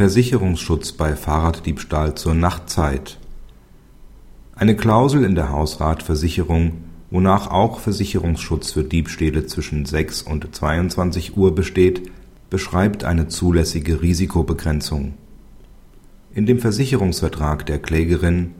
Versicherungsschutz bei Fahrraddiebstahl zur Nachtzeit Eine Klausel in der Hausratversicherung, wonach auch Versicherungsschutz für Diebstähle zwischen 6 und 22 Uhr besteht, beschreibt eine zulässige Risikobegrenzung. In dem Versicherungsvertrag der Klägerin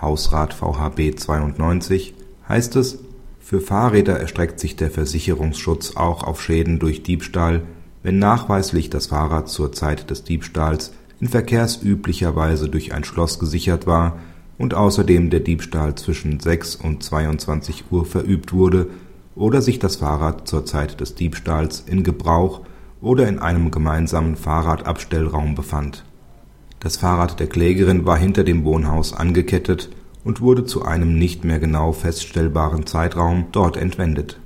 Hausrat VHB 92 heißt es, für Fahrräder erstreckt sich der Versicherungsschutz auch auf Schäden durch Diebstahl wenn nachweislich das Fahrrad zur Zeit des Diebstahls in verkehrsüblicher Weise durch ein Schloss gesichert war und außerdem der Diebstahl zwischen 6 und 22 Uhr verübt wurde oder sich das Fahrrad zur Zeit des Diebstahls in Gebrauch oder in einem gemeinsamen Fahrradabstellraum befand. Das Fahrrad der Klägerin war hinter dem Wohnhaus angekettet und wurde zu einem nicht mehr genau feststellbaren Zeitraum dort entwendet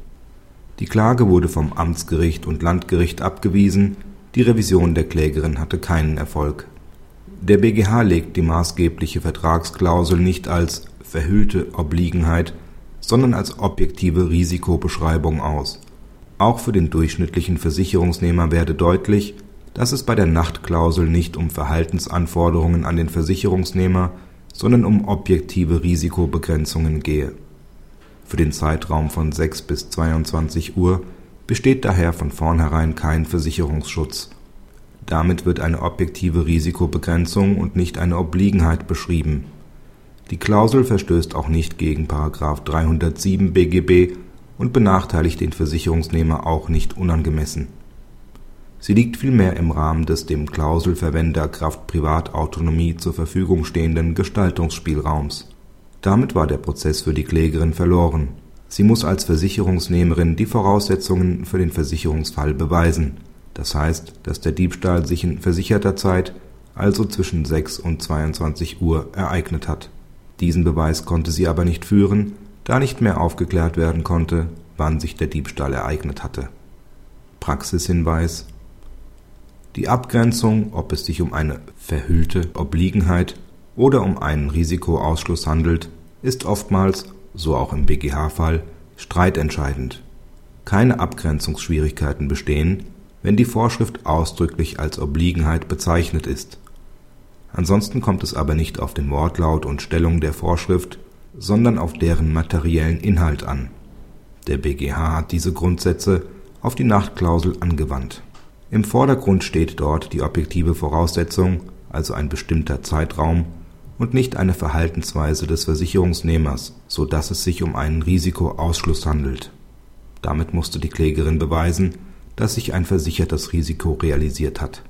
die Klage wurde vom Amtsgericht und Landgericht abgewiesen, die Revision der Klägerin hatte keinen Erfolg. Der BGH legt die maßgebliche Vertragsklausel nicht als verhüllte Obliegenheit, sondern als objektive Risikobeschreibung aus. Auch für den durchschnittlichen Versicherungsnehmer werde deutlich, dass es bei der Nachtklausel nicht um Verhaltensanforderungen an den Versicherungsnehmer, sondern um objektive Risikobegrenzungen gehe für den Zeitraum von 6 bis 22 Uhr besteht daher von vornherein kein Versicherungsschutz. Damit wird eine objektive Risikobegrenzung und nicht eine Obliegenheit beschrieben. Die Klausel verstößt auch nicht gegen § 307 BGB und benachteiligt den Versicherungsnehmer auch nicht unangemessen. Sie liegt vielmehr im Rahmen des dem Klauselverwender kraft Privatautonomie zur Verfügung stehenden Gestaltungsspielraums damit war der Prozess für die Klägerin verloren. Sie muss als Versicherungsnehmerin die Voraussetzungen für den Versicherungsfall beweisen, das heißt, dass der Diebstahl sich in versicherter Zeit, also zwischen 6 und 22 Uhr, ereignet hat. Diesen Beweis konnte sie aber nicht führen, da nicht mehr aufgeklärt werden konnte, wann sich der Diebstahl ereignet hatte. Praxishinweis Die Abgrenzung, ob es sich um eine verhüllte Obliegenheit oder um einen Risikoausschluss handelt, ist oftmals, so auch im BGH-Fall, streitentscheidend. Keine Abgrenzungsschwierigkeiten bestehen, wenn die Vorschrift ausdrücklich als Obliegenheit bezeichnet ist. Ansonsten kommt es aber nicht auf den Wortlaut und Stellung der Vorschrift, sondern auf deren materiellen Inhalt an. Der BGH hat diese Grundsätze auf die Nachtklausel angewandt. Im Vordergrund steht dort die objektive Voraussetzung, also ein bestimmter Zeitraum und nicht eine Verhaltensweise des Versicherungsnehmers, so dass es sich um einen Risikoausschluss handelt. Damit musste die Klägerin beweisen, dass sich ein versichertes Risiko realisiert hat